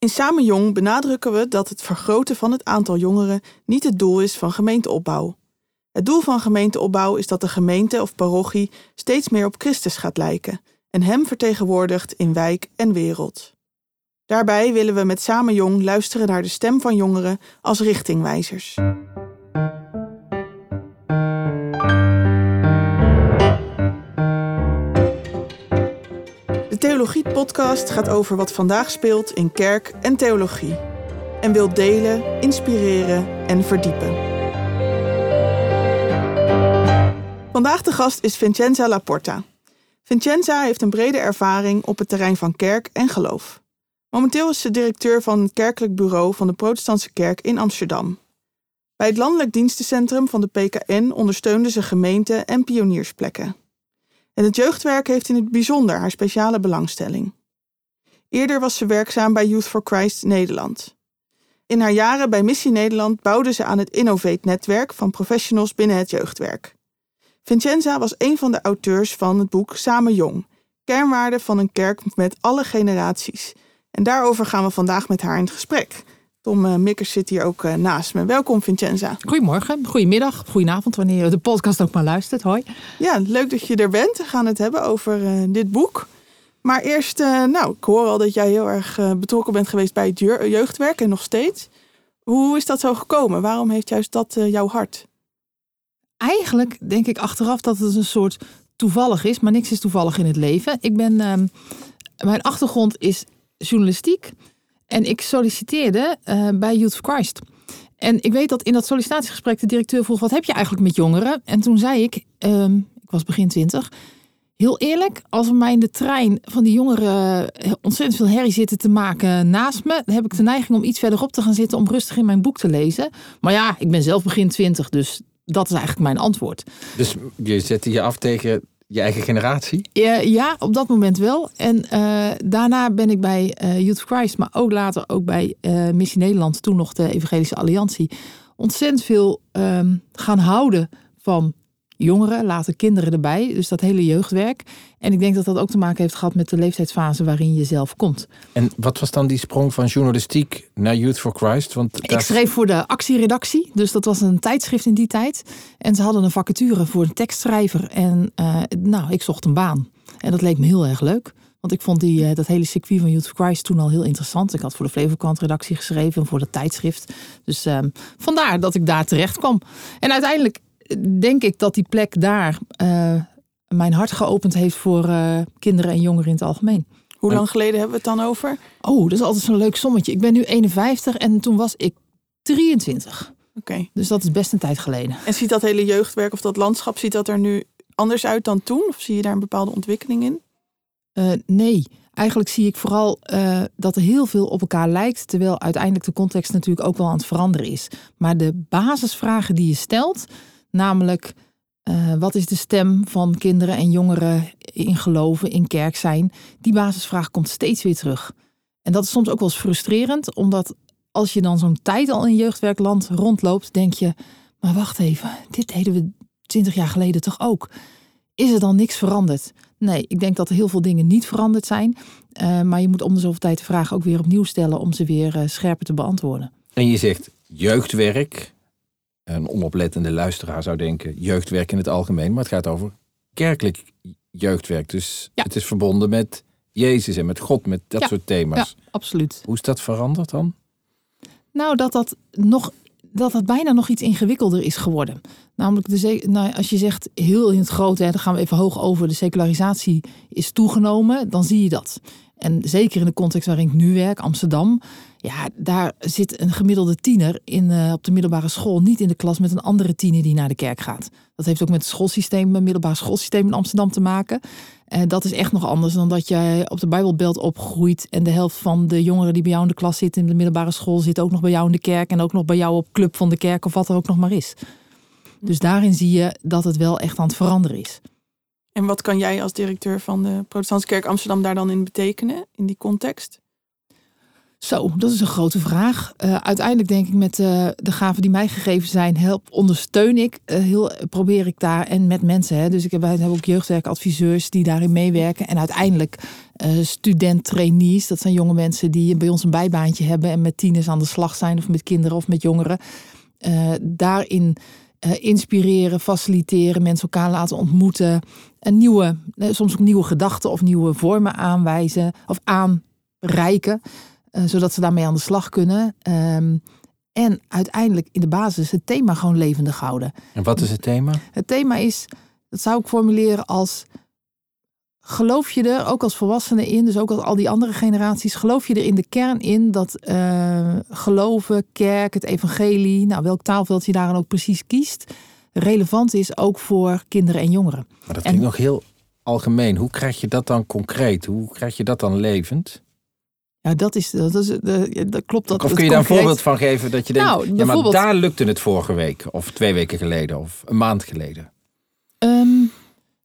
In Samen Jong benadrukken we dat het vergroten van het aantal jongeren niet het doel is van gemeenteopbouw. Het doel van gemeenteopbouw is dat de gemeente of parochie steeds meer op Christus gaat lijken en Hem vertegenwoordigt in wijk en wereld. Daarbij willen we met Samen Jong luisteren naar de stem van jongeren als richtingwijzers. Theologie-podcast gaat over wat vandaag speelt in kerk en theologie. En wil delen, inspireren en verdiepen. Vandaag de gast is Vincenza Laporta. Vincenza heeft een brede ervaring op het terrein van kerk en geloof. Momenteel is ze directeur van het kerkelijk bureau van de Protestantse Kerk in Amsterdam. Bij het Landelijk Dienstencentrum van de PKN ondersteunde ze gemeenten en pioniersplekken. En het jeugdwerk heeft in het bijzonder haar speciale belangstelling. Eerder was ze werkzaam bij Youth for Christ Nederland. In haar jaren bij Missie Nederland bouwde ze aan het Innovate-netwerk van professionals binnen het jeugdwerk. Vincenza was een van de auteurs van het boek Samen Jong, kernwaarden van een kerk met alle generaties. En daarover gaan we vandaag met haar in gesprek. Tom uh, Mikkers zit hier ook uh, naast me. Welkom Vincenza. Goedemorgen, goedemiddag, goedenavond, wanneer je de podcast ook maar luistert. Hoi. Ja, leuk dat je er bent. We gaan het hebben over uh, dit boek. Maar eerst, nou, ik hoor al dat jij heel erg betrokken bent geweest bij het jeugdwerk en nog steeds. Hoe is dat zo gekomen? Waarom heeft juist dat jouw hart? Eigenlijk denk ik achteraf dat het een soort toevallig is, maar niks is toevallig in het leven. Ik ben, ehm, mijn achtergrond is journalistiek en ik solliciteerde uh, bij Youth for Christ. En ik weet dat in dat sollicitatiegesprek de directeur vroeg: wat heb je eigenlijk met jongeren? En toen zei ik, um, ik was begin twintig. Heel eerlijk, als er mij in de trein van die jongeren ontzettend veel herrie zitten te maken naast me, dan heb ik de neiging om iets verderop te gaan zitten om rustig in mijn boek te lezen. Maar ja, ik ben zelf begin twintig, dus dat is eigenlijk mijn antwoord. Dus je zette je af tegen je eigen generatie? Ja, ja op dat moment wel. En uh, daarna ben ik bij uh, Youth Christ, maar ook later ook bij uh, Missie Nederland, toen nog de Evangelische Alliantie, ontzettend veel um, gaan houden van jongeren, later kinderen erbij. Dus dat hele jeugdwerk. En ik denk dat dat ook te maken heeft gehad met de leeftijdsfase waarin je zelf komt. En wat was dan die sprong van journalistiek naar Youth for Christ? Want Ik schreef voor de actieredactie, dus dat was een tijdschrift in die tijd. En ze hadden een vacature voor een tekstschrijver. En uh, nou, ik zocht een baan. En dat leek me heel erg leuk. Want ik vond die, uh, dat hele circuit van Youth for Christ toen al heel interessant. Ik had voor de Flevoland redactie geschreven en voor dat tijdschrift. Dus uh, vandaar dat ik daar terecht kwam. En uiteindelijk denk ik dat die plek daar uh, mijn hart geopend heeft voor uh, kinderen en jongeren in het algemeen. Hoe lang geleden hebben we het dan over? Oh, dat is altijd zo'n leuk sommetje. Ik ben nu 51 en toen was ik 23. Oké. Okay. Dus dat is best een tijd geleden. En ziet dat hele jeugdwerk of dat landschap, ziet dat er nu anders uit dan toen? Of zie je daar een bepaalde ontwikkeling in? Uh, nee, eigenlijk zie ik vooral uh, dat er heel veel op elkaar lijkt, terwijl uiteindelijk de context natuurlijk ook wel aan het veranderen is. Maar de basisvragen die je stelt, Namelijk, uh, wat is de stem van kinderen en jongeren in geloven, in kerk zijn? Die basisvraag komt steeds weer terug. En dat is soms ook wel eens frustrerend, omdat als je dan zo'n tijd al in jeugdwerkland rondloopt, denk je, maar wacht even, dit deden we twintig jaar geleden toch ook? Is er dan niks veranderd? Nee, ik denk dat er heel veel dingen niet veranderd zijn. Uh, maar je moet om de zoveel tijd de vraag ook weer opnieuw stellen om ze weer uh, scherper te beantwoorden. En je zegt jeugdwerk, een onoplettende luisteraar zou denken jeugdwerk in het algemeen, maar het gaat over kerkelijk jeugdwerk. Dus ja. het is verbonden met Jezus en met God, met dat ja. soort thema's. Ja, absoluut. Hoe is dat veranderd dan? Nou, dat dat nog dat het bijna nog iets ingewikkelder is geworden. Namelijk, de, nou, als je zegt heel in het grote, dan gaan we even hoog over, de secularisatie is toegenomen, dan zie je dat. En zeker in de context waarin ik nu werk, Amsterdam, ja, daar zit een gemiddelde tiener in, uh, op de middelbare school niet in de klas met een andere tiener die naar de kerk gaat. Dat heeft ook met het schoolsysteem, het middelbare schoolsysteem in Amsterdam te maken. En dat is echt nog anders dan dat jij op de Bijbelbelt opgroeit en de helft van de jongeren die bij jou in de klas zitten in de middelbare school zit ook nog bij jou in de kerk en ook nog bij jou op club van de kerk of wat er ook nog maar is. Dus daarin zie je dat het wel echt aan het veranderen is. En wat kan jij als directeur van de Protestantse Kerk Amsterdam daar dan in betekenen, in die context? Zo, dat is een grote vraag. Uh, uiteindelijk denk ik met uh, de gaven die mij gegeven zijn, help, ondersteun ik uh, heel, probeer ik daar en met mensen. Hè. Dus ik heb, heb ook jeugdwerkadviseurs die daarin meewerken. En uiteindelijk student-trainees, dat zijn jonge mensen die bij ons een bijbaantje hebben en met tieners aan de slag zijn of met kinderen of met jongeren. daarin inspireren, faciliteren, mensen elkaar laten ontmoeten. En nieuwe, soms ook nieuwe gedachten of nieuwe vormen aanwijzen of aanreiken. Uh, zodat ze daarmee aan de slag kunnen. Um, en uiteindelijk in de basis het thema gewoon levendig houden. En wat is het thema? Het thema is, dat zou ik formuleren als. Geloof je er, ook als volwassene in, dus ook als al die andere generaties, geloof je er in de kern in dat uh, geloven, kerk, het evangelie, nou welk taalveld je daar dan ook precies kiest, relevant is ook voor kinderen en jongeren. Maar dat klinkt nog heel algemeen. Hoe krijg je dat dan concreet? Hoe krijg je dat dan levend? Ja, dat is, dat is dat klopt. Dat, of kun je daar een voorbeeld van geven dat je denkt, nou, ja, maar daar lukte het vorige week, of twee weken geleden, of een maand geleden? Um,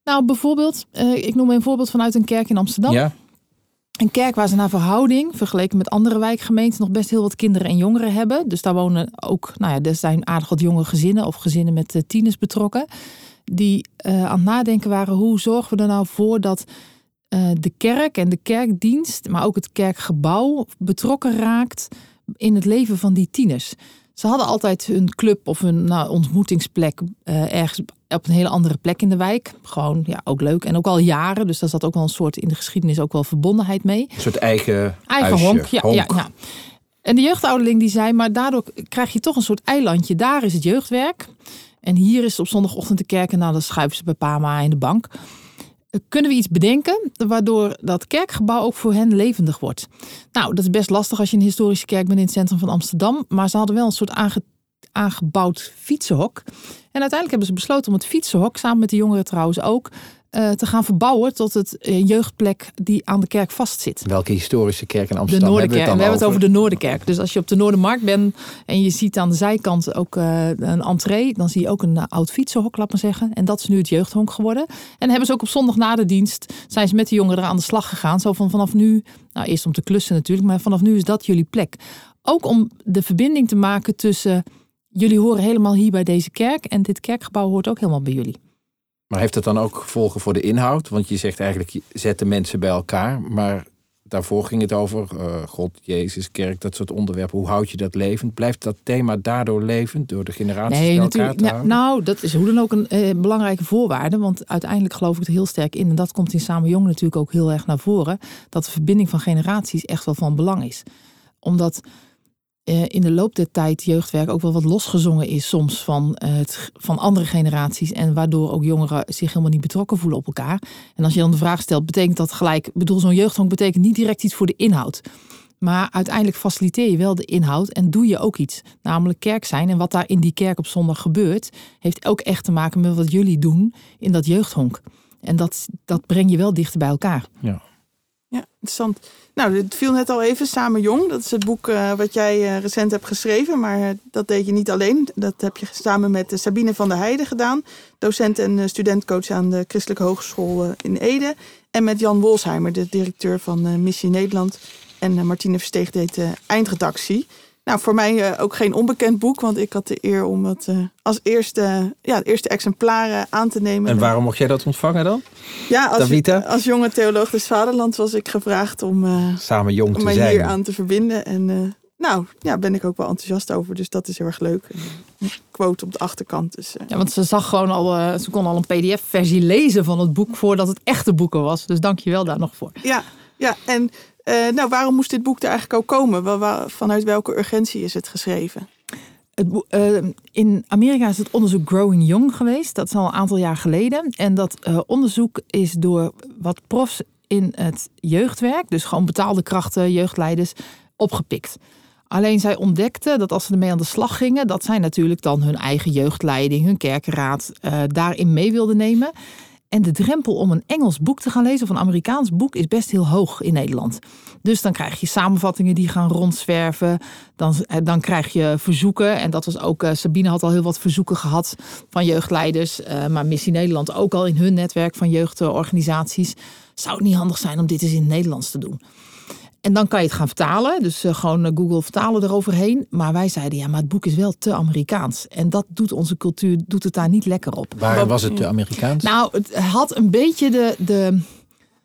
nou, bijvoorbeeld, uh, ik noem een voorbeeld vanuit een kerk in Amsterdam. Ja. Een kerk waar ze naar verhouding, vergeleken met andere wijkgemeenten, nog best heel wat kinderen en jongeren hebben. Dus daar wonen ook, nou ja, er zijn aardig wat jonge gezinnen of gezinnen met uh, tieners betrokken. Die uh, aan het nadenken waren, hoe zorgen we er nou voor dat uh, de kerk en de kerkdienst, maar ook het kerkgebouw betrokken raakt in het leven van die tieners. Ze hadden altijd hun club of hun nou, ontmoetingsplek uh, ergens op een hele andere plek in de wijk. Gewoon, ja, ook leuk. En ook al jaren. Dus daar zat ook wel een soort in de geschiedenis ook wel verbondenheid mee. Een soort eigen, eigen honk. Ja, ja, ja. En de jeugdouderling die zei, maar daardoor krijg je toch een soort eilandje. Daar is het jeugdwerk. En hier is op zondagochtend de kerk en nou, dan schuiven ze bij Pama in de bank kunnen we iets bedenken waardoor dat kerkgebouw ook voor hen levendig wordt? Nou, dat is best lastig als je een historische kerk bent in het centrum van Amsterdam. Maar ze hadden wel een soort aangebouwd fietsenhok. En uiteindelijk hebben ze besloten om het fietsenhok, samen met de jongeren trouwens ook, uh, te gaan verbouwen tot het uh, jeugdplek die aan de kerk vastzit. Welke historische kerk in Amsterdam? De Noorderkerk. Hebben we, hebben het over de Noorderkerk. Dus als je op de Noordermarkt bent en je ziet aan de zijkant ook uh, een entree, dan zie je ook een oud fietsenhok, laat maar zeggen. En dat is nu het jeugdhonk geworden. En hebben ze ook op zondag na de dienst, zijn ze met de jongeren aan de slag gegaan. Zo van vanaf nu, nou eerst om te klussen natuurlijk, maar vanaf nu is dat jullie plek. Ook om de verbinding te maken tussen jullie horen helemaal hier bij deze kerk en dit kerkgebouw hoort ook helemaal bij jullie. Maar heeft het dan ook gevolgen voor de inhoud? Want je zegt eigenlijk, je zet de mensen bij elkaar. Maar daarvoor ging het over uh, God, Jezus, kerk, dat soort onderwerpen. Hoe houd je dat levend? Blijft dat thema daardoor levend door de generaties nee, bij elkaar te nou, nou, dat is hoe dan ook een eh, belangrijke voorwaarde. Want uiteindelijk geloof ik er heel sterk in. En dat komt in Samen Jong natuurlijk ook heel erg naar voren. Dat de verbinding van generaties echt wel van belang is. Omdat in de loop der tijd jeugdwerk ook wel wat losgezongen is soms van, uh, het, van andere generaties. En waardoor ook jongeren zich helemaal niet betrokken voelen op elkaar. En als je dan de vraag stelt, betekent dat gelijk... bedoel, zo'n jeugdhonk betekent niet direct iets voor de inhoud. Maar uiteindelijk faciliteer je wel de inhoud en doe je ook iets. Namelijk kerk zijn. En wat daar in die kerk op zondag gebeurt... heeft ook echt te maken met wat jullie doen in dat jeugdhonk. En dat, dat breng je wel dichter bij elkaar. Ja. Ja, interessant. Nou, het viel net al even, Samen Jong. Dat is het boek uh, wat jij uh, recent hebt geschreven. Maar uh, dat deed je niet alleen. Dat heb je samen met Sabine van der Heijden gedaan. Docent en studentcoach aan de Christelijke Hogeschool in Ede. En met Jan Wolsheimer, de directeur van Missie Nederland. En Martine Versteeg deed de eindredactie. Nou, voor mij uh, ook geen onbekend boek, want ik had de eer om het uh, als eerste, ja, eerste exemplaren aan te nemen. En waarom mocht jij dat ontvangen dan? Ja, als, als jonge theoloog des Vaderland was ik gevraagd om, uh, Samen jong te mij zijn. hier aan te verbinden. En nou, ja, ben ik ook wel enthousiast over, dus dat is heel erg leuk. Een quote op de achterkant. Dus, ja, want ze zag gewoon al, ze kon al een pdf-versie lezen van het boek voordat het echte boeken was. Dus dank je wel daar nog voor. Ja, ja en uh, nou, waarom moest dit boek er eigenlijk ook komen? Vanuit welke urgentie is het geschreven? Het, uh, in Amerika is het onderzoek Growing Young geweest. Dat is al een aantal jaar geleden. En dat uh, onderzoek is door wat profs in het jeugdwerk, dus gewoon betaalde krachten, jeugdleiders, opgepikt. Alleen zij ontdekten dat als ze ermee aan de slag gingen, dat zij natuurlijk dan hun eigen jeugdleiding, hun kerkenraad daarin mee wilden nemen. En de drempel om een Engels boek te gaan lezen of een Amerikaans boek is best heel hoog in Nederland. Dus dan krijg je samenvattingen die gaan rondzwerven. Dan, eh, dan krijg je verzoeken. En dat was ook, uh, Sabine had al heel wat verzoeken gehad van jeugdleiders. Uh, maar Missie Nederland ook al in hun netwerk van jeugdorganisaties. Zou het niet handig zijn om dit eens in het Nederlands te doen? En dan kan je het gaan vertalen. Dus uh, gewoon Google vertalen eroverheen. Maar wij zeiden, ja, maar het boek is wel te Amerikaans. En dat doet onze cultuur, doet het daar niet lekker op. Waar was het te Amerikaans? Nou, het had een beetje de... de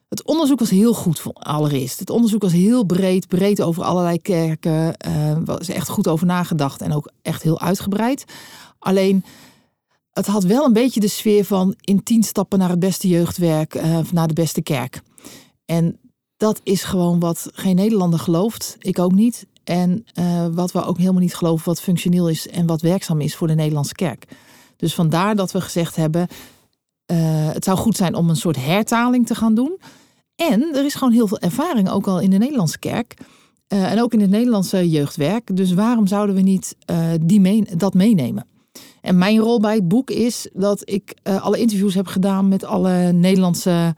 het onderzoek was heel goed, allereerst. Het onderzoek was heel breed, breed over allerlei kerken. Uh, was echt goed over nagedacht en ook echt heel uitgebreid. Alleen, het had wel een beetje de sfeer van in tien stappen naar het beste jeugdwerk, uh, naar de beste kerk. En dat is gewoon wat geen Nederlander gelooft. Ik ook niet. En uh, wat we ook helemaal niet geloven, wat functioneel is en wat werkzaam is voor de Nederlandse kerk. Dus vandaar dat we gezegd hebben: uh, het zou goed zijn om een soort hertaling te gaan doen. En er is gewoon heel veel ervaring, ook al in de Nederlandse kerk. Uh, en ook in het Nederlandse jeugdwerk. Dus waarom zouden we niet die dat meenemen? En mijn rol bij het boek is dat ik alle interviews heb gedaan met alle Nederlandse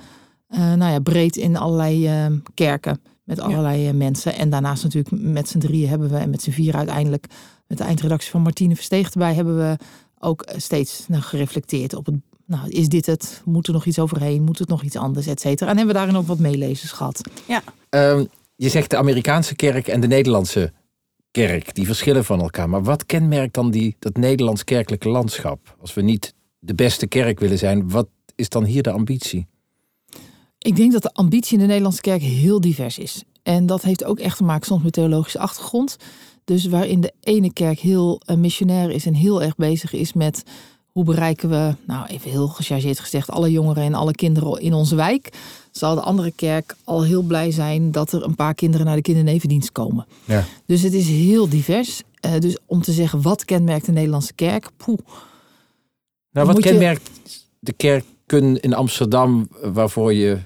nou ja, breed in allerlei uh, kerken. Met allerlei uh, mensen. En daarnaast natuurlijk met z'n drieën hebben we, en met z'n vier uiteindelijk, met de eindredactie van Martine Versteeg erbij, hebben we ook steeds nou, gereflecteerd op het. Nou, is dit het? Moet er nog iets overheen? Moet het nog iets anders? Et cetera. En hebben we daarin ook wat meelezers gehad. Ja. Um, je zegt de Amerikaanse kerk en de Nederlandse kerk, die verschillen van elkaar. Maar wat kenmerkt dan die, dat Nederlands kerkelijke landschap? Als we niet de beste kerk willen zijn, wat is dan hier de ambitie? Ik denk dat de ambitie in de Nederlandse kerk heel divers is. En dat heeft ook echt te maken soms met theologische achtergrond. Dus waarin de ene kerk heel uh, missionair is en heel erg bezig is met hoe bereiken we, nou even heel gechargeerd gezegd, alle jongeren en alle kinderen in onze wijk. Zal de andere kerk al heel blij zijn dat er een paar kinderen naar de kindernevendienst komen. Ja. Dus het is heel divers. Uh, dus om te zeggen wat kenmerkt de Nederlandse kerk, poeh. Nou, wat kenmerkt je... de kerken in Amsterdam waarvoor je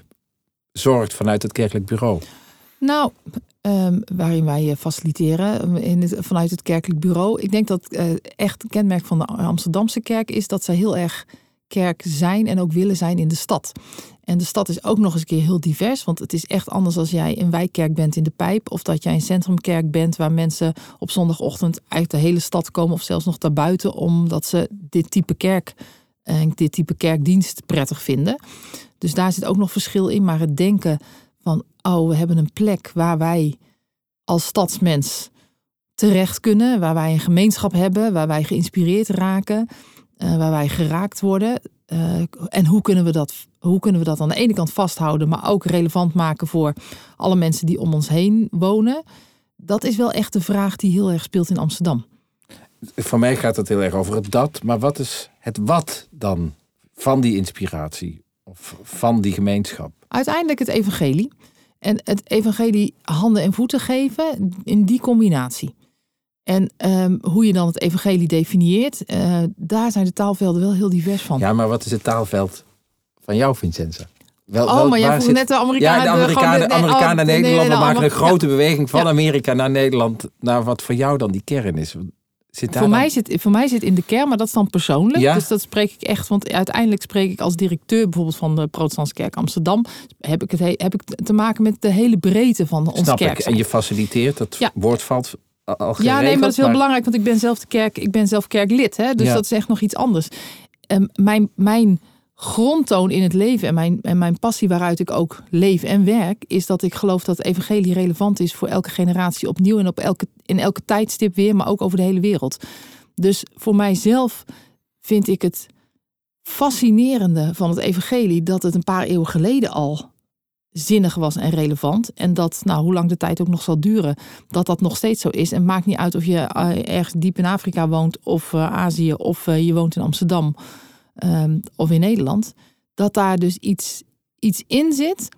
zorgt vanuit het kerkelijk bureau? Nou, um, waarin wij faciliteren in het, vanuit het kerkelijk bureau. Ik denk dat uh, echt een kenmerk van de Amsterdamse kerk is dat zij heel erg kerk zijn en ook willen zijn in de stad. En de stad is ook nog eens een keer heel divers, want het is echt anders als jij een wijkkerk bent in de pijp of dat jij een centrumkerk bent waar mensen op zondagochtend uit de hele stad komen of zelfs nog daarbuiten omdat ze dit type kerk en dit type kerkdienst prettig vinden. Dus daar zit ook nog verschil in. Maar het denken van, oh, we hebben een plek waar wij als stadsmens terecht kunnen, waar wij een gemeenschap hebben, waar wij geïnspireerd raken, uh, waar wij geraakt worden. Uh, en hoe kunnen, we dat, hoe kunnen we dat aan de ene kant vasthouden, maar ook relevant maken voor alle mensen die om ons heen wonen? Dat is wel echt de vraag die heel erg speelt in Amsterdam. Voor mij gaat het heel erg over het dat, maar wat is het wat dan van die inspiratie? Van die gemeenschap? Uiteindelijk het evangelie. En het evangelie handen en voeten geven in die combinatie. En um, hoe je dan het evangelie definieert, uh, daar zijn de taalvelden wel heel divers van. Ja, maar wat is het taalveld van jou, Vincenza? Wel, oh, wel, maar jij vroeg net de Amerikanen... Ja, de Amerikanen, de, Amerikanen oh, naar Nederland. Nee, nee, maken een grote ja. beweging van. Amerika naar Nederland. Naar wat voor jou dan die kern is. Zit voor, mij zit, voor mij zit in de kern, maar dat is dan persoonlijk. Ja? Dus dat spreek ik echt, want uiteindelijk spreek ik als directeur bijvoorbeeld van de Protestantse Kerk Amsterdam. Heb ik, het, heb ik te maken met de hele breedte van onze Snap kerk. Ik. En je faciliteert, dat ja. woord valt al geregeld, Ja, nee, maar dat is heel maar... belangrijk, want ik ben zelf de kerk, ik ben zelf kerklid. Hè, dus ja. dat is echt nog iets anders. Um, mijn, mijn grondtoon in het leven en mijn, en mijn passie waaruit ik ook leef en werk, is dat ik geloof dat evangelie relevant is voor elke generatie opnieuw en op elke, in elke tijdstip weer, maar ook over de hele wereld. Dus voor mijzelf vind ik het fascinerende van het evangelie dat het een paar eeuwen geleden al zinnig was en relevant. En dat, nou, hoe lang de tijd ook nog zal duren, dat dat nog steeds zo is. En maakt niet uit of je ergens diep in Afrika woont of uh, Azië of uh, je woont in Amsterdam um, of in Nederland, dat daar dus iets, iets in zit.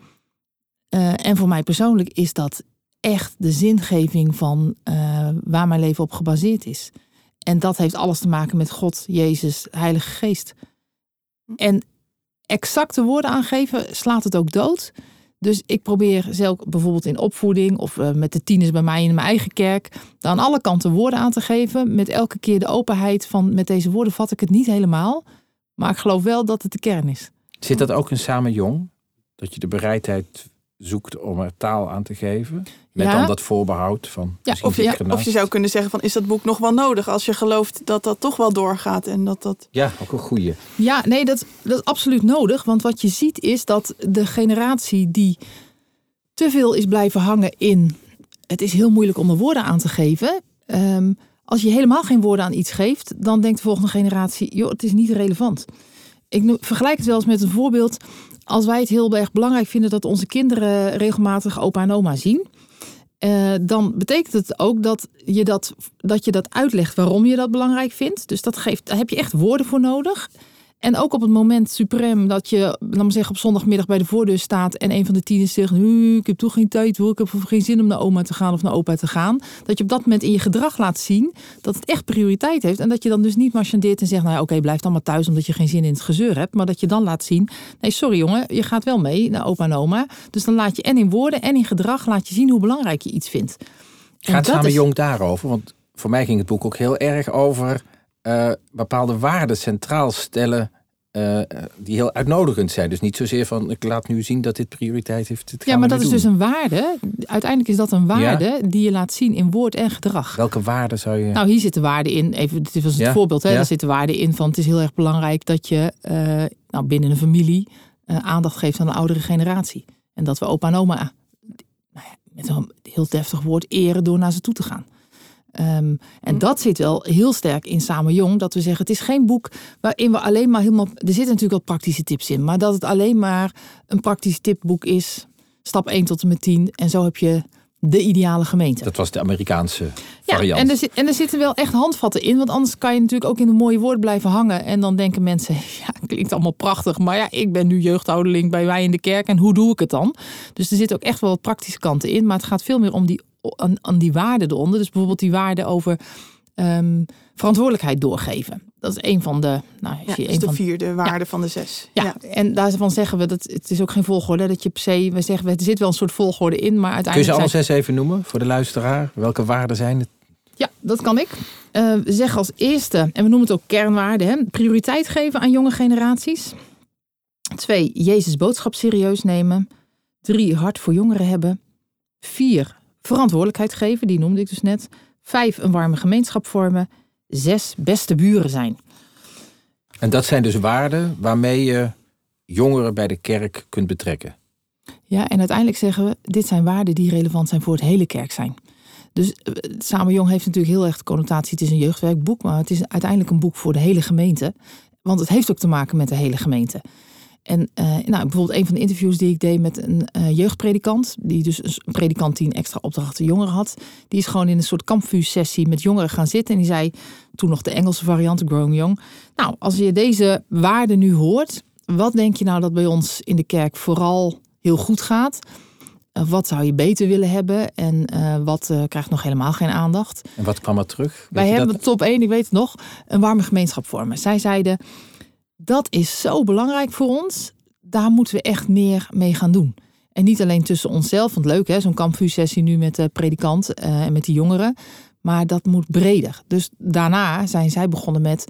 Uh, en voor mij persoonlijk is dat echt de zingeving van uh, waar mijn leven op gebaseerd is. En dat heeft alles te maken met God, Jezus, Heilige Geest. En exacte woorden aangeven slaat het ook dood. Dus ik probeer zelf bijvoorbeeld in opvoeding of uh, met de tieners bij mij in mijn eigen kerk, aan alle kanten woorden aan te geven. Met elke keer de openheid van met deze woorden vat ik het niet helemaal. Maar ik geloof wel dat het de kern is. Zit dat ook in Samen Jong? Dat je de bereidheid zoekt om er taal aan te geven? Met ja. dan dat voorbehoud van. Ja, of, ja, of je zou kunnen zeggen: van is dat boek nog wel nodig als je gelooft dat dat toch wel doorgaat en dat dat. Ja, ook een goede. Ja, nee, dat, dat is absoluut nodig. Want wat je ziet is dat de generatie die te veel is blijven hangen in. Het is heel moeilijk om er woorden aan te geven. Ehm, als je helemaal geen woorden aan iets geeft, dan denkt de volgende generatie: joh, het is niet relevant. Ik vergelijk het wel eens met een voorbeeld. Als wij het heel erg belangrijk vinden dat onze kinderen regelmatig opa en oma zien, uh, dan betekent het ook dat je dat, dat je dat uitlegt waarom je dat belangrijk vindt. Dus dat geeft, daar heb je echt woorden voor nodig. En ook op het moment suprem dat je, laat maar zeggen, op zondagmiddag bij de voordeur staat en een van de tieners zegt: Ik heb toch geen tijd hoor, ik heb geen zin om naar oma te gaan of naar opa te gaan. Dat je op dat moment in je gedrag laat zien dat het echt prioriteit heeft. En dat je dan dus niet marchandeert en zegt: Nou ja, oké, blijf dan maar thuis omdat je geen zin in het gezeur hebt. Maar dat je dan laat zien: Nee, sorry jongen, je gaat wel mee naar opa en oma. Dus dan laat je en in woorden en in gedrag laat je zien hoe belangrijk je iets vindt. Gaat samen is... jong daarover? Want voor mij ging het boek ook heel erg over uh, bepaalde waarden centraal stellen. Uh, die heel uitnodigend zijn. Dus niet zozeer van ik laat nu zien dat dit prioriteit heeft. ja, maar dat is dus een waarde. Uiteindelijk is dat een waarde die je laat zien in woord en gedrag. Welke waarde zou je. Nou, hier zitten waarden in. Even, dit was het voorbeeld. Hè? Ja. Er zitten waarden in van het is heel erg belangrijk dat je uh, nou, binnen een familie aandacht geeft aan de oudere generatie. En dat we opa en oma nou met een heel deftig woord eren door naar ze toe te gaan. Um, en mm. dat zit wel heel sterk in Samen Jong. Dat we zeggen, het is geen boek waarin we alleen maar helemaal... Er zitten natuurlijk wel praktische tips in. Maar dat het alleen maar een praktisch tipboek is. Stap 1 tot en met 10. En zo heb je de ideale gemeente. Dat was de Amerikaanse variant. Ja, en er, en er zitten wel echt handvatten in. Want anders kan je natuurlijk ook in een mooie woord blijven hangen. En dan denken mensen, ja, klinkt allemaal prachtig. Maar ja, ik ben nu jeugdhouderling bij wij in de kerk. En hoe doe ik het dan? Dus er zitten ook echt wel praktische kanten in. Maar het gaat veel meer om die aan, aan die waarden eronder. Dus bijvoorbeeld die waarde over um, verantwoordelijkheid doorgeven. Dat is een van de. Nou, ja, je is de van, vierde waarde van de zes. Ja, ja. en daarvan zeggen we dat het is ook geen volgorde. Dat je per se, we zeggen, er zit wel een soort volgorde in, maar uiteindelijk. Kun je ze alle zes even noemen voor de luisteraar? Welke waarden zijn het? Ja, dat kan ik. Uh, we zeggen als eerste, en we noemen het ook kernwaarden, hè, prioriteit geven aan jonge generaties. Twee, Jezus boodschap serieus nemen. Drie, hart voor jongeren hebben. Vier, verantwoordelijkheid geven, die noemde ik dus net. Vijf, een warme gemeenschap vormen. Zes, beste buren zijn. En dat zijn dus waarden waarmee je jongeren bij de kerk kunt betrekken. Ja, en uiteindelijk zeggen we, dit zijn waarden die relevant zijn voor het hele kerk zijn. Dus eh, Samen Jong heeft natuurlijk heel erg de connotatie, het is een jeugdwerkboek, maar het is uiteindelijk een boek voor de hele gemeente. Want het heeft ook te maken met de hele gemeente. En uh, nou, bijvoorbeeld een van de interviews die ik deed met een uh, jeugdpredikant, die dus een predikant die een extra opdracht jongeren had, die is gewoon in een soort kampvuursessie met jongeren gaan zitten. En die zei, toen nog de Engelse variant, Growing Young, nou, als je deze waarden nu hoort, wat denk je nou dat bij ons in de kerk vooral heel goed gaat? Uh, wat zou je beter willen hebben en wat krijgt nog helemaal geen aandacht? En wat kwam er terug? Wij hebben dat? top 1, ik weet het nog, een warme gemeenschap vormen. Zij zeiden, dat is zo belangrijk voor ons. Daar moeten we echt meer mee gaan doen. En niet alleen tussen onszelf, want leuk hè, zo'n kampvuursessie nu met de predikant uh, en met die jongeren. Maar dat moet breder. Dus daarna zijn zij begonnen met,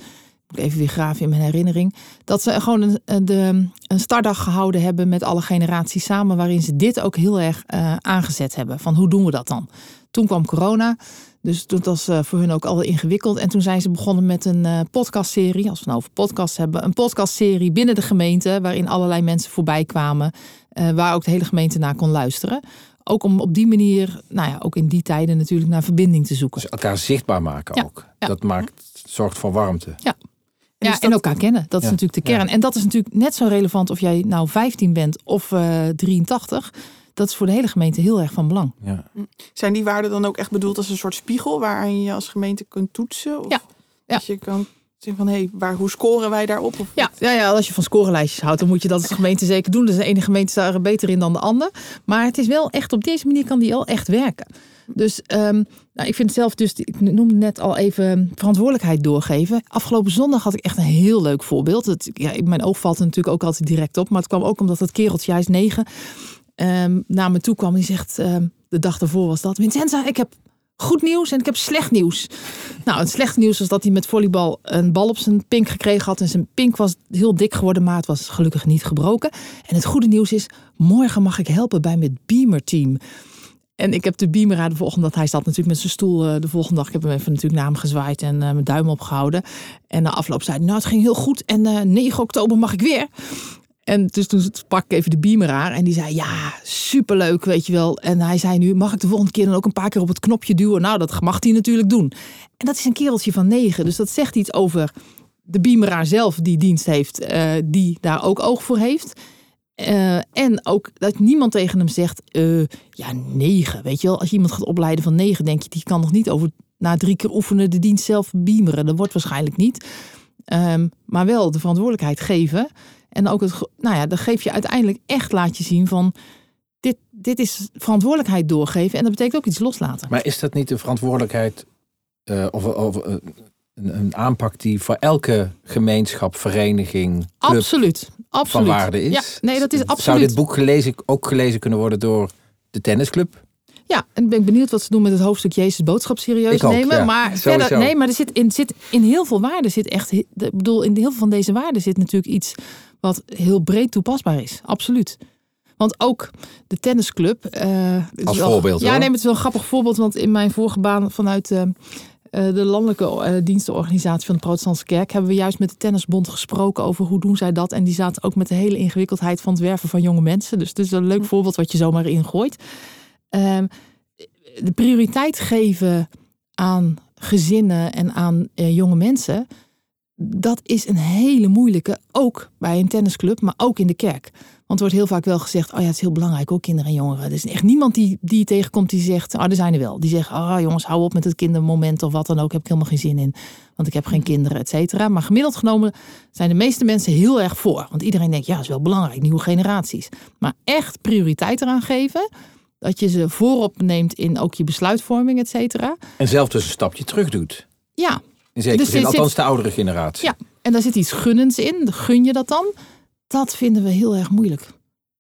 moet even weer graven in mijn herinnering, dat ze gewoon een, de, een startdag gehouden hebben met alle generaties samen, waarin ze dit ook heel erg uh, aangezet hebben. Van hoe doen we dat dan? Toen kwam corona. Dus dat was eh, voor hun ook al ingewikkeld. En toen zijn ze begonnen met een uh, podcastserie. Als we nou over podcasts hebben. Een podcastserie binnen de gemeente. Waarin allerlei mensen voorbij kwamen. Uh, waar ook de hele gemeente naar kon luisteren. Ook om op die manier, nou ja, ook in die tijden natuurlijk naar verbinding te zoeken. Dus elkaar zichtbaar maken ja, ook. Ja. Dat maakt, zorgt voor warmte. Ja. En, ja, dat... en elkaar kennen. Dat is natuurlijk de kern. En dat is natuurlijk net zo relevant of jij nou 15 bent of 83 dat is voor de hele gemeente heel erg van belang. Ja. Zijn die waarden dan ook echt bedoeld als een soort spiegel waarin je als gemeente kunt toetsen? Of ja. ja. Als je kan zeggen van hé, hey, waar, hoe scoren wij daarop? Of ja, ja, ja, als je van scorenlijstjes houdt, dan moet je dat als gemeente zeker doen. Dus de ene gemeente staat er beter in dan de ander. Maar het is wel echt op deze manier kan die al echt werken. Dus um, nou, ik vind zelf dus, ik noemde net al even verantwoordelijkheid doorgeven. Afgelopen zondag had ik echt een heel leuk voorbeeld. Het, ja, mijn oog valt er natuurlijk ook altijd direct op. Maar het kwam ook omdat het kereltje, hij is negen um, naar me toe kwam. Die zegt, um, de dag daarvoor was dat. Vincenza, ik heb goed nieuws en ik heb slecht nieuws. Nou, het slechte nieuws was dat hij met volleybal een bal op zijn pink gekregen had. En zijn pink was heel dik geworden, maar het was gelukkig niet gebroken. En het goede nieuws is, morgen mag ik helpen bij het Beamer team. En ik heb de Beamer aan de volgende dag. Hij zat natuurlijk met zijn stoel uh, de volgende dag. Ik heb hem even natuurlijk naar hem gezwaaid en uh, mijn duim opgehouden. En na afloop zei hij, nou het ging heel goed. En uh, 9 oktober mag ik weer. En dus toen sprak ik even de beamer en die zei, ja, superleuk, weet je wel. En hij zei nu, mag ik de volgende keer dan ook een paar keer op het knopje duwen? Nou, dat mag hij natuurlijk doen. En dat is een kereltje van negen, dus dat zegt iets over de beameraar zelf die dienst heeft, uh, die daar ook oog voor heeft. Uh, en ook dat niemand tegen hem zegt, uh, ja, negen. Weet je wel, als je iemand gaat opleiden van negen, denk je, die kan nog niet over na drie keer oefenen de dienst zelf beameren. Dat wordt waarschijnlijk niet. Um, maar wel de verantwoordelijkheid geven. En ook het, nou ja, dan geef je uiteindelijk echt laat je zien van. Dit, dit is verantwoordelijkheid doorgeven en dat betekent ook iets loslaten. Maar is dat niet de verantwoordelijkheid uh, of, of een, een, aanpak die voor elke gemeenschap, vereniging, club absoluut, absoluut. van waarde is? Ja, nee, dat is absoluut. Zou dit boek gelezen, ook gelezen kunnen worden door de tennisclub? Ja, en ik ben benieuwd wat ze doen met het hoofdstuk Jezus boodschap serieus ook, nemen. ja. Maar Sowieso. verder, nee, maar er zit in, zit in heel veel waarden zit echt. Ik bedoel, in heel veel van deze waarden zit natuurlijk iets wat heel breed toepasbaar is. Absoluut. Want ook de tennisclub. Uh, Als wel, voorbeeld. Ja, hoor. nee, maar het is wel een grappig voorbeeld. Want in mijn vorige baan vanuit uh, uh, de landelijke dienstenorganisatie van de Protestantse Kerk hebben we juist met de Tennisbond gesproken over hoe doen zij dat. En die zaten ook met de hele ingewikkeldheid van het werven van jonge mensen. Dus het is een leuk voorbeeld wat je zomaar ingooit. Um, de prioriteit geven aan gezinnen en aan uh, jonge mensen, dat is een hele moeilijke, ook bij een tennisclub, maar ook in de kerk. Want er wordt heel vaak wel gezegd, oh ja, het is heel belangrijk, ook kinderen en jongeren. Er is echt niemand die, die tegenkomt die zegt, oh, er zijn er wel. Die zeggen, oh jongens, hou op met het kindermoment of wat dan ook, heb ik helemaal geen zin in. Want ik heb geen kinderen, et cetera. Maar gemiddeld genomen zijn de meeste mensen heel erg voor. Want iedereen denkt, ja, dat is wel belangrijk, nieuwe generaties. Maar echt prioriteit eraan geven, dat je ze voorop neemt in ook je besluitvorming, et cetera. En zelf dus een stapje terug doet. Ja. In zekere dus zin, althans de oudere generatie. Ja, en daar zit iets gunnends in. Gun je dat dan? Dat vinden we heel erg moeilijk.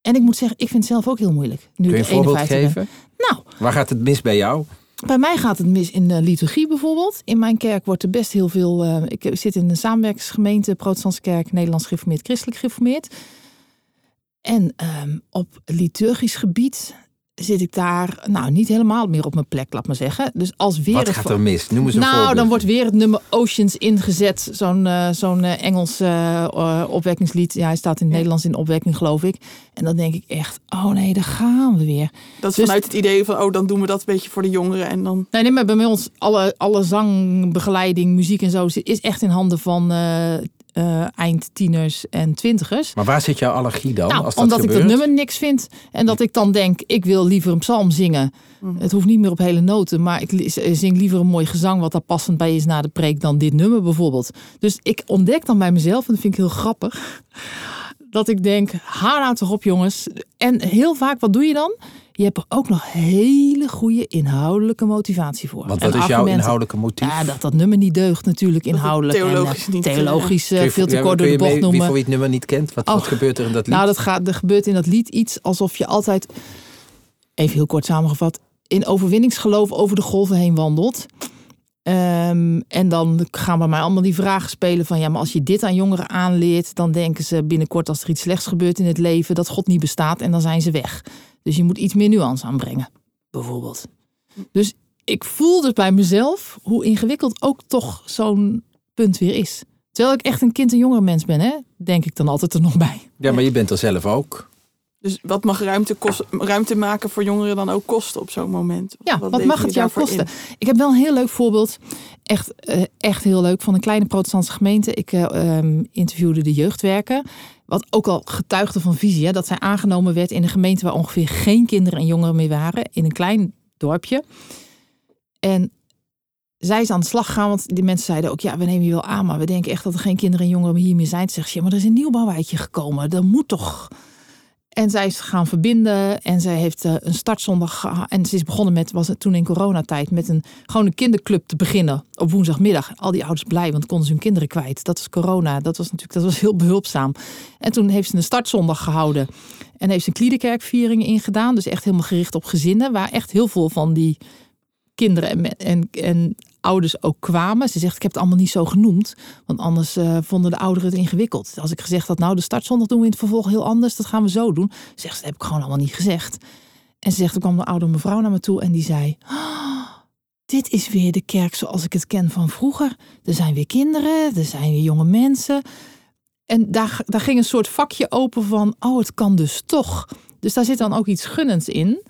En ik moet zeggen, ik vind het zelf ook heel moeilijk. Nu Kun je een voorbeeld 51 geven? Ben. Nou. Waar gaat het mis bij jou? Bij mij gaat het mis in de liturgie bijvoorbeeld. In mijn kerk wordt er best heel veel... Uh, ik zit in een samenwerkingsgemeente, Protestantse Kerk, Nederlands gereformeerd, Christelijk gereformeerd. En um, op liturgisch gebied zit ik daar, nou niet helemaal meer op mijn plek, laat maar zeggen. Dus als weer. Wat gaat er mis? Noem eens een nou, voorbeeld. dan wordt weer het nummer Oceans ingezet. Zo'n uh, zo'n uh, Engels uh, opwekkingslied. Ja, hij staat in het ja. Nederlands in opwekking, geloof ik. En dan denk ik echt, oh nee, daar gaan we weer. Dat is dus, vanuit het idee van, oh, dan doen we dat een beetje voor de jongeren en dan. Nee, nee, maar bij ons alle, alle zangbegeleiding, muziek en zo is echt in handen van uh, eindtieners en twintigers. Maar waar zit jouw allergie dan? Nou, als dat omdat gebeurt? ik dat nummer niks vind. En dat ik dan denk, ik wil liever een psalm zingen. Mm. Het hoeft niet meer op hele noten. Maar ik zing liever een mooi gezang wat daar passend bij is na de preek dan dit nummer bijvoorbeeld. Dus ik ontdek dan bij mezelf, en dat vind ik heel grappig. Dat ik denk, haal nou toch op jongens. En heel vaak, wat doe je dan? Je hebt er ook nog hele goede inhoudelijke motivatie voor. Want wat is jouw inhoudelijke motief? Ja, dat dat nummer niet deugt natuurlijk inhoudelijk. Theologisch en, niet. Theologisch uh, je, veel te ja, kort door de bocht mee, noemen. Wie voor wie het nummer niet kent, wat, oh, wat gebeurt er in dat lied? Nou, dat gaat, er gebeurt in dat lied iets alsof je altijd, even heel kort samengevat, in overwinningsgeloof over de golven heen wandelt. Um, en dan gaan bij mij allemaal die vragen spelen van ja, maar als je dit aan jongeren aanleert, dan denken ze binnenkort als er iets slechts gebeurt in het leven, dat God niet bestaat en dan zijn ze weg. Dus je moet iets meer nuance aanbrengen, bijvoorbeeld. Dus ik voel dus bij mezelf hoe ingewikkeld ook toch zo'n punt weer is. Terwijl ik echt een kind- en jongerenmens ben, hè, denk ik dan altijd er nog bij. Ja, maar je bent er zelf ook. Dus wat mag ruimte, kost, ruimte maken voor jongeren dan ook kosten op zo'n moment? Ja, wat, wat mag het jou kosten? In? Ik heb wel een heel leuk voorbeeld. Echt, uh, echt heel leuk. Van een kleine protestantse gemeente. Ik uh, um, interviewde de jeugdwerker. Wat ook al getuigde van visie. Hè, dat zij aangenomen werd in een gemeente waar ongeveer geen kinderen en jongeren meer waren. In een klein dorpje. En zij is aan de slag gegaan, want die mensen zeiden ook, ja, we nemen je wel aan, maar we denken echt dat er geen kinderen en jongeren hier meer zijn. Toen zegt ze, ja, maar er is een nieuwbouwwijkje gekomen, dat moet toch. En zij is gaan verbinden en zij heeft uh, een startzondag. En ze is begonnen met, was het toen in coronatijd, met een gewoon een kinderclub te beginnen op woensdagmiddag. Al die ouders blij, want konden ze hun kinderen kwijt. Dat is corona, dat was natuurlijk dat was heel behulpzaam. En toen heeft ze een startzondag gehouden en heeft ze een kliederkerkviering ingedaan. Dus echt helemaal gericht op gezinnen, waar echt heel veel van die kinderen en, en, en ouders ook kwamen. Ze zegt, ik heb het allemaal niet zo genoemd. Want anders uh, vonden de ouderen het ingewikkeld. Als ik gezegd had, nou de startzondag doen we in het vervolg heel anders. Dat gaan we zo doen. Zegt ze, dat heb ik gewoon allemaal niet gezegd. En ze zegt, er kwam een oudere mevrouw naar me toe en die zei... Oh, dit is weer de kerk zoals ik het ken van vroeger. Er zijn weer kinderen, er zijn weer jonge mensen. En daar, daar ging een soort vakje open van, oh, het kan dus toch. Dus daar zit dan ook iets gunnends in.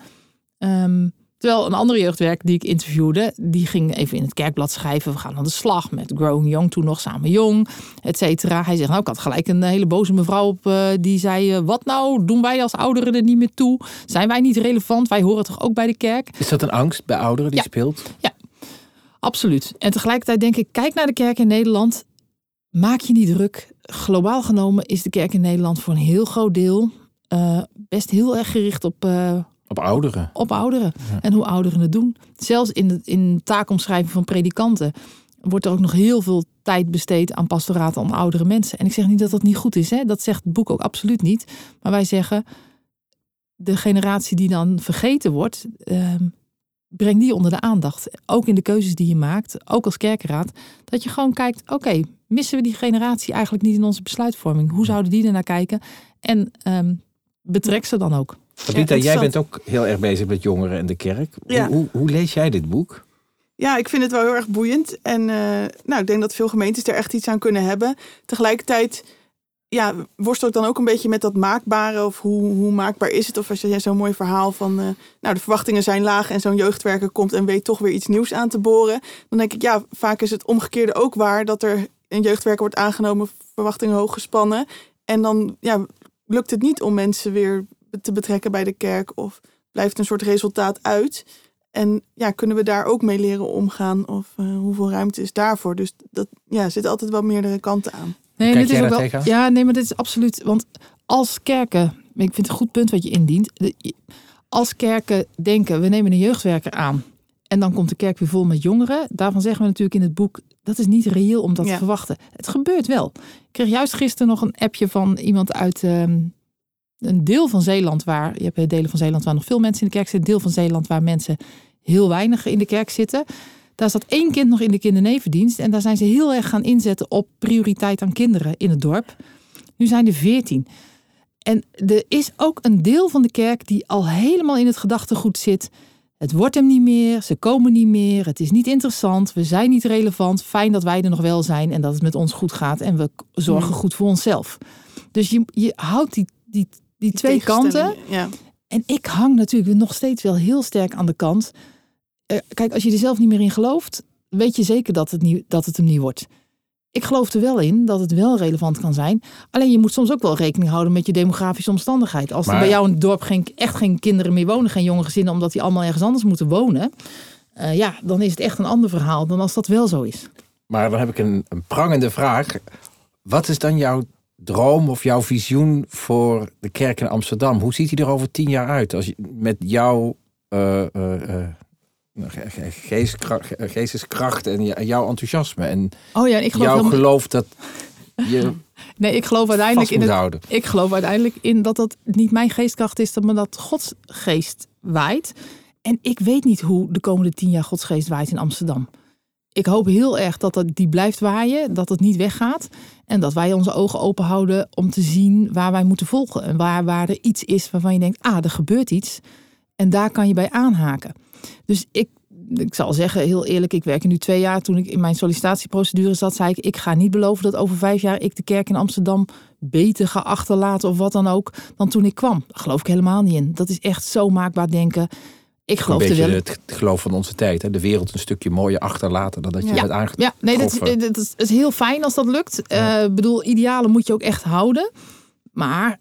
Ehm, terwijl een andere jeugdwerker die ik interviewde, die ging even in het kerkblad schrijven. We gaan aan de slag met Growing Young, toen nog samen jong, et cetera. Hij zegt, nou, ik had gelijk een hele boze mevrouw op, uh, die zei, uh, wat nou, doen wij als ouderen er niet meer toe? Zijn wij niet relevant? Wij horen toch ook bij de kerk? Is dat een angst bij ouderen die Ja. speelt? Ja, absoluut. En tegelijkertijd denk ik, kijk naar de kerk in Nederland. Maak je niet druk. Globaal genomen is de kerk in Nederland voor een heel groot deel eh, best heel erg gericht op, eh, Op ouderen. op ouderen. En hoe ouderen het doen. Zelfs in de in taakomschrijving van predikanten wordt er ook nog heel veel tijd besteed aan pastoraten aan oudere mensen. En ik zeg niet dat dat niet goed is. Hè? Dat zegt het boek ook absoluut niet. Maar wij zeggen, de generatie die dan vergeten wordt, ehm, breng die onder de aandacht. Ook in de keuzes die je maakt, ook als kerkenraad. Dat je gewoon kijkt, oké, missen we die generatie eigenlijk niet in onze besluitvorming? Hoe zouden die ernaar kijken? En ehm, betrek ze dan ook. Tabitha, jij bent ook heel erg bezig met jongeren en de kerk. Ja. Hoe, hoe, hoe lees jij dit boek? Ja, ik vind het wel heel erg boeiend. En eh, nou, ik denk dat veel gemeentes er echt iets aan kunnen hebben. Tegelijkertijd ja, worstel ik dan ook een beetje met dat maakbare. Of hoe, hoe maakbaar is het? Of als jij zo'n mooi verhaal van... eh, nou, de verwachtingen zijn laag en zo'n jeugdwerker komt... en weet toch weer iets nieuws aan te boren. Dan denk ik, ja, vaak is het omgekeerde ook waar... dat er een jeugdwerker wordt aangenomen, verwachtingen hoog gespannen. En dan ja, lukt het niet om mensen weer te betrekken bij de kerk... of blijft een soort resultaat uit... En ja, kunnen we daar ook mee leren omgaan? Of eh, hoeveel ruimte is daarvoor? Dus dat ja, zit altijd wel meerdere kanten aan. Nee, Kijk dit is ook wel, ja, nee, maar dit is absoluut. Want als kerken, ik vind het een goed punt wat je indient. Als kerken denken, we nemen een jeugdwerker aan. En dan komt de kerk weer vol met jongeren. Daarvan zeggen we natuurlijk in het boek, dat is niet reëel om dat Ja. te verwachten. Het gebeurt wel. Ik kreeg juist gisteren nog een appje van iemand uit ehm, een deel van Zeeland waar, je hebt delen van Zeeland waar nog veel mensen in de kerk zitten. Een deel van Zeeland waar mensen heel weinig in de kerk zitten. Daar zat één kind nog in de kindernevendienst. En daar zijn ze heel erg gaan inzetten op prioriteit aan kinderen in het dorp. Nu zijn er veertien. En er is ook een deel van de kerk die al helemaal in het gedachtegoed zit. Het wordt hem niet meer, ze komen niet meer, het is niet interessant, we zijn niet relevant. Fijn dat wij er nog wel zijn en dat het met ons goed gaat en we zorgen Hmm. goed voor onszelf. Dus je, je houdt die, die, die twee kanten. Ja. En ik hang natuurlijk nog steeds wel heel sterk aan de kant. Eh, kijk, als je er zelf niet meer in gelooft, weet je zeker dat het, niet, dat het hem niet wordt. Ik geloof er wel in dat het wel relevant kan zijn. Alleen je moet soms ook wel rekening houden met je demografische omstandigheid. Als er bij jou in het dorp geen, echt geen kinderen meer wonen, geen jonge gezinnen, omdat die allemaal ergens anders moeten wonen. eh, ja, dan is het echt een ander verhaal dan als dat wel zo is. Maar dan heb ik een, een prangende vraag. Wat is dan jouw droom of jouw visioen voor de kerk in Amsterdam? Hoe ziet die er over tien jaar uit? Als je, met jouw geesteskracht en jouw enthousiasme. En Oh ja, ik geloof, jouw helemaal- geloof dat je nee, ik geloof uiteindelijk in het. Ik geloof uiteindelijk in dat dat niet mijn geestkracht is, maar dat Gods geest waait. En ik weet niet hoe de komende tien jaar Gods geest waait in Amsterdam. Ik hoop heel erg dat dat die blijft waaien, dat het niet weggaat. En dat wij onze ogen open houden om te zien waar wij moeten volgen. En waar, waar er iets is waarvan je denkt, ah, er gebeurt iets. En daar kan je bij aanhaken. Dus ik, ik zal zeggen, heel eerlijk, ik werk er nu twee jaar. Toen ik in mijn sollicitatieprocedure zat, zei ik, ik ga niet beloven dat over vijf jaar ik de kerk in Amsterdam beter ga achterlaten of wat dan ook dan toen ik kwam. Geloof ik helemaal niet in. Dat is echt zo maakbaar denken. Ik Een geloof er beetje het geloof van onze tijd. Hè? De wereld een stukje mooier achterlaten dan dat je Ja. het aangetroffen. Ja, nee, dat is, dat is, heel fijn als dat lukt. Eh, Ik bedoel, idealen moet je ook echt houden. Maar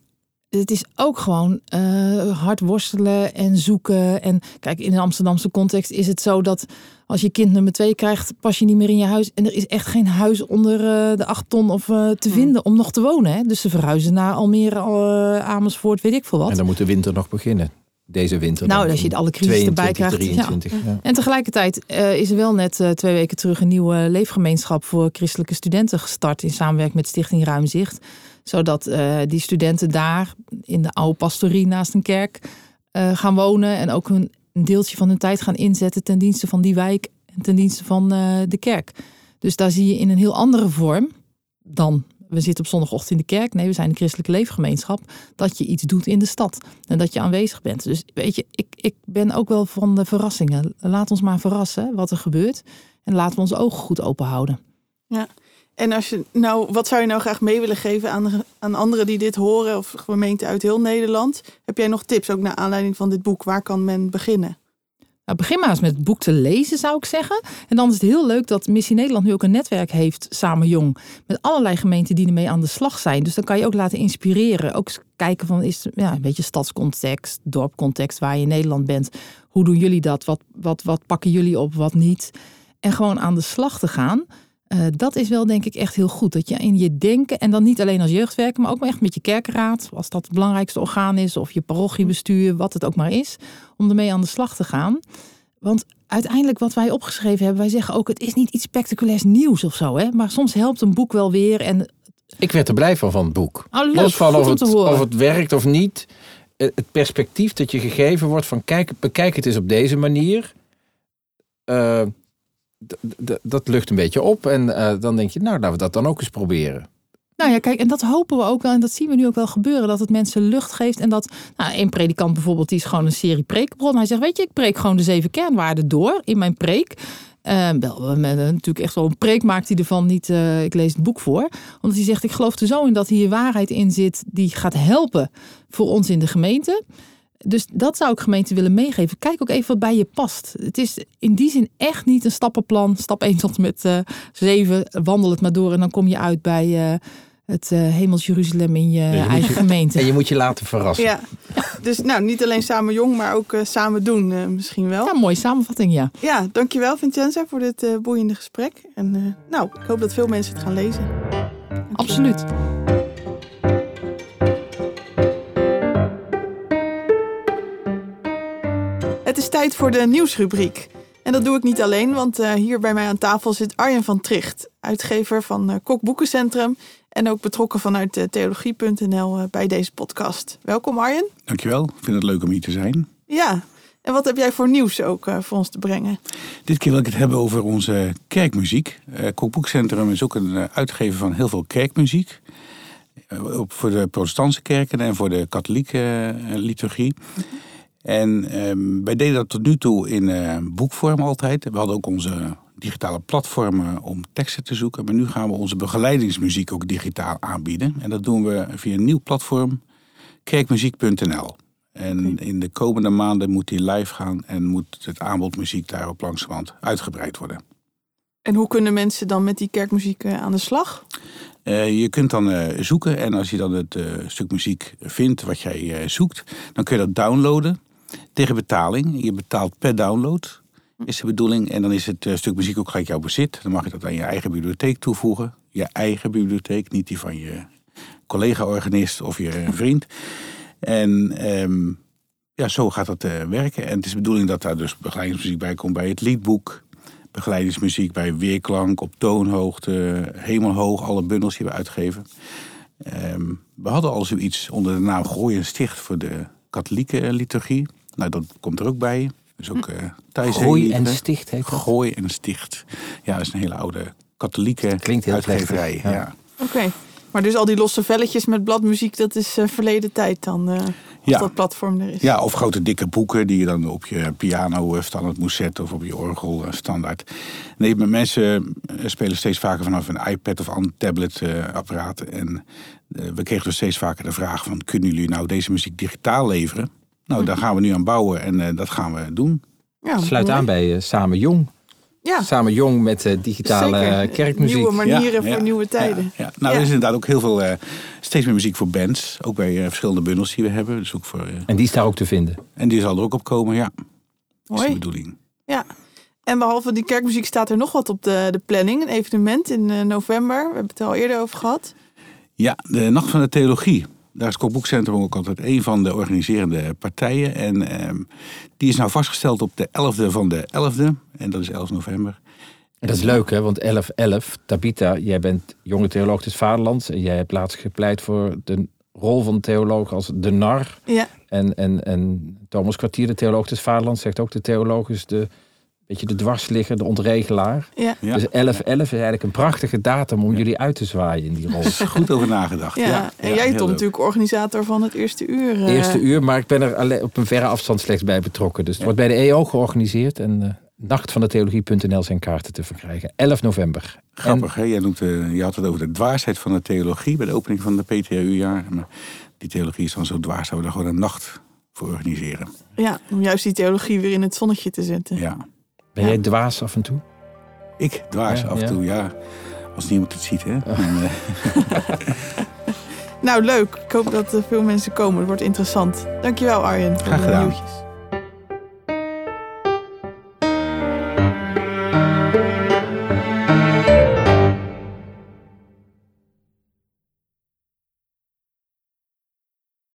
het is ook gewoon eh, hard worstelen en zoeken. En kijk, in een Amsterdamse context is het zo dat als je kind nummer twee krijgt, pas je niet meer in je huis. En er is echt geen huis onder eh, de acht ton of eh, te vinden om nog te wonen. Hè? Dus ze verhuizen naar Almere, eh, Amersfoort, weet ik veel wat. En dan moet de winter nog beginnen. Deze winter. Nou, als je alle crisis erbij 22, krijgt, ja. 23. Ja. En tegelijkertijd eh, is er wel net eh, twee weken terug een nieuwe leefgemeenschap voor christelijke studenten gestart in samenwerking met Stichting Ruimzicht. Zodat eh, die studenten daar in de oude pastorie naast een kerk gaan wonen en ook hun, een deeltje van hun tijd gaan inzetten ten dienste van die wijk en ten dienste van de kerk. Dus daar zie je in een heel andere vorm dan we zitten op zondagochtend in de kerk. Nee, we zijn een christelijke leefgemeenschap. Dat je iets doet in de stad en dat je aanwezig bent. Dus weet je, ik, ik ben ook wel van de verrassingen. Laat ons maar verrassen wat er gebeurt. En laten we onze ogen goed open houden. En als je, nou, wat zou je nou graag mee willen geven aan, aan anderen die dit horen, of gemeenten uit heel Nederland? Heb jij nog tips, ook naar aanleiding van dit boek? Waar kan men beginnen? Nou, begin maar eens met het boek te lezen, zou ik zeggen. En dan is het heel leuk dat Missie Nederland nu ook een netwerk heeft, Samen Jong. Met allerlei gemeenten die ermee aan de slag zijn. Dus dan kan je ook laten inspireren. Ook kijken van, is ja, een beetje stadscontext, dorpcontext, waar je in Nederland bent. Hoe doen jullie dat? Wat, wat, wat pakken jullie op, wat niet? En gewoon aan de slag te gaan. Uh, dat is wel denk ik echt heel goed. Dat je in je denken, en dan niet alleen als jeugdwerker, maar ook echt met je kerkraad, als dat het belangrijkste orgaan is, of je parochiebestuur, wat het ook maar is, om ermee aan de slag te gaan. Want uiteindelijk wat wij opgeschreven hebben, wij zeggen ook, het is niet iets spectaculairs nieuws of zo, hè? maar soms helpt een boek wel weer. En... Ik werd er blij van van het boek. Oh, Los van of het, of het werkt of niet. Het perspectief dat je gegeven wordt van kijk, bekijk het eens op deze manier. Uh, dat lucht een beetje op. En uh, dan denk je, nou, laten we dat dan ook eens proberen. Nou ja, kijk, en dat hopen we ook wel. En dat zien we nu ook wel gebeuren. Dat het mensen lucht geeft. En dat, nou, een predikant bijvoorbeeld, die is gewoon een serie preekbron. Hij zegt, weet je, ik preek gewoon de zeven kernwaarden door in mijn preek. Uh, wel, met, natuurlijk echt wel een preek maakt hij ervan niet. Uh, ik lees het boek voor. Omdat hij zegt: Ik geloof er zo in dat hier waarheid in zit. die gaat helpen voor ons in de gemeente. Dus dat zou ik gemeente willen meegeven. Kijk ook even wat bij je past. Het is in die zin echt niet een stappenplan. Stap 1 tot met uh, 7. Wandel het maar door en dan kom je uit bij uh, het uh, Hemels Jeruzalem in je, je eigen je, gemeente. En je moet je laten verrassen. Ja, dus nou, niet alleen samen jong, maar ook uh, samen doen misschien wel. Ja, mooie samenvatting, ja. Ja, dankjewel Vincenza voor dit boeiende gesprek. En nou, ik hoop dat veel mensen het gaan lezen. Dankjewel. Absoluut. Het is tijd voor de nieuwsrubriek. En dat doe ik niet alleen, want uh, hier bij mij aan tafel zit Arjen van Tricht, uitgever van uh, Kok Boekencentrum en ook betrokken vanuit uh, theologie.nl bij deze podcast. Welkom Arjen. Dankjewel, ik vind het leuk om hier te zijn. Ja, en wat heb jij voor nieuws ook voor ons te brengen? Dit keer wil ik het hebben over onze kerkmuziek. Kok Boekencentrum is ook een uitgever van heel veel kerkmuziek. voor de protestantse kerken en voor de katholieke liturgie. En um, wij deden dat tot nu toe in uh, boekvorm altijd. We hadden ook onze digitale platformen om teksten te zoeken. Maar nu gaan we onze begeleidingsmuziek ook digitaal aanbieden. En dat doen we via een nieuw platform, kerkmuziek.nl. En in de komende maanden moet die live gaan en moet het aanbod muziek daarop langzamerhand uitgebreid worden. En hoe kunnen mensen dan met die kerkmuziek uh, aan de slag? Uh, je kunt dan uh, zoeken en als je dan het stuk muziek vindt wat jij zoekt, dan kun je dat downloaden tegen betaling. Je betaalt per download, is de bedoeling. En dan is het uh, stuk muziek ook gelijk jouw bezit. Dan mag je dat aan je eigen bibliotheek toevoegen. Je eigen bibliotheek, niet die van je collega-organist of je vriend. En um, ja, zo gaat dat uh, werken. En het is de bedoeling dat daar dus begeleidingsmuziek bij komt bij het liedboek. Begeleidingsmuziek bij weerklank, op toonhoogte, hemelhoog, alle bundels die we uitgeven. Um, we hadden al zoiets onder de naam Gooi en Sticht voor de katholieke liturgie. Nou, dat komt er ook bij. Dus ook uh, Thijs Gooi en Sticht heet dat? Gooi en Sticht. Ja, dat is een hele oude katholieke Klinkt heel uitgeverij. Ja. ja. Oké, okay. maar dus al die losse velletjes met bladmuziek, dat is uh, verleden tijd dan? Uh, als ja. dat platform er is. Ja, of grote dikke boeken die je dan op je piano standaard moest zetten of op je orgel standaard. Nee, maar mensen spelen steeds vaker vanaf een iPad of een tablet apparaat. En we kregen dus steeds vaker de vraag van kunnen jullie nou deze muziek digitaal leveren? Nou, daar gaan we nu aan bouwen en uh, dat gaan we doen. Ja, Sluit mooi. aan bij uh, Samen Jong. Ja. Samen Jong met uh, digitale Zeker. kerkmuziek. Nieuwe manieren ja, voor nieuwe tijden. Ja, Nou, er is inderdaad ook heel veel, steeds meer muziek voor bands. Ook bij verschillende bundels die we hebben. Dus ook voor, en die is daar ook te vinden? En die zal er ook op komen, ja. Mooi. is de bedoeling. Ja. En behalve die kerkmuziek staat er nog wat op de, de planning. Een evenement in november. We hebben het er al eerder over gehad. Ja, de Nacht van de Theologie. Daar is Kopboekcentrum ook altijd een van de organiserende partijen. En eh, die is nou vastgesteld op de 11e van de 11e. En dat is 11 november. En dat is leuk, hè? Want 11-11, Tabita, jij bent jonge theoloog des Vaderlands. En jij hebt laatst gepleit voor de rol van de theoloog als de nar. Ja. En, en, en Thomas Kwartier, de theoloog des Vaderlands, zegt ook de theoloog is de beetje de dwarsligger, de ontregelaar. Ja. Ja. Dus 11-11 is eigenlijk een prachtige datum om jullie uit te zwaaien in die rol. Is goed over nagedacht. Ja, Ja, en jij Tom natuurlijk organisator van het eerste uur. eh, Eerste uur, maar ik ben er alleen op een verre afstand slechts bij betrokken. Dus het wordt bij de EO georganiseerd. En eh, nachtvandetheologie.nl zijn kaarten te verkrijgen. 11 november. Grappig, hè? Jij noemt, uh, je had het over de dwaasheid van de theologie bij de opening van de PTHU-jaar. Maar die theologie is dan zo dwaas dat we er gewoon een nacht voor organiseren. Ja, om juist die theologie weer in het zonnetje te zetten. Ja. Ben jij dwaas af en toe? Ik dwaas af en toe, ja. Als niemand het ziet, hè. Oh. nou, leuk. Ik hoop dat er veel mensen komen. Het wordt interessant. Dankjewel, Arjen, voor Graag de nieuwtjes.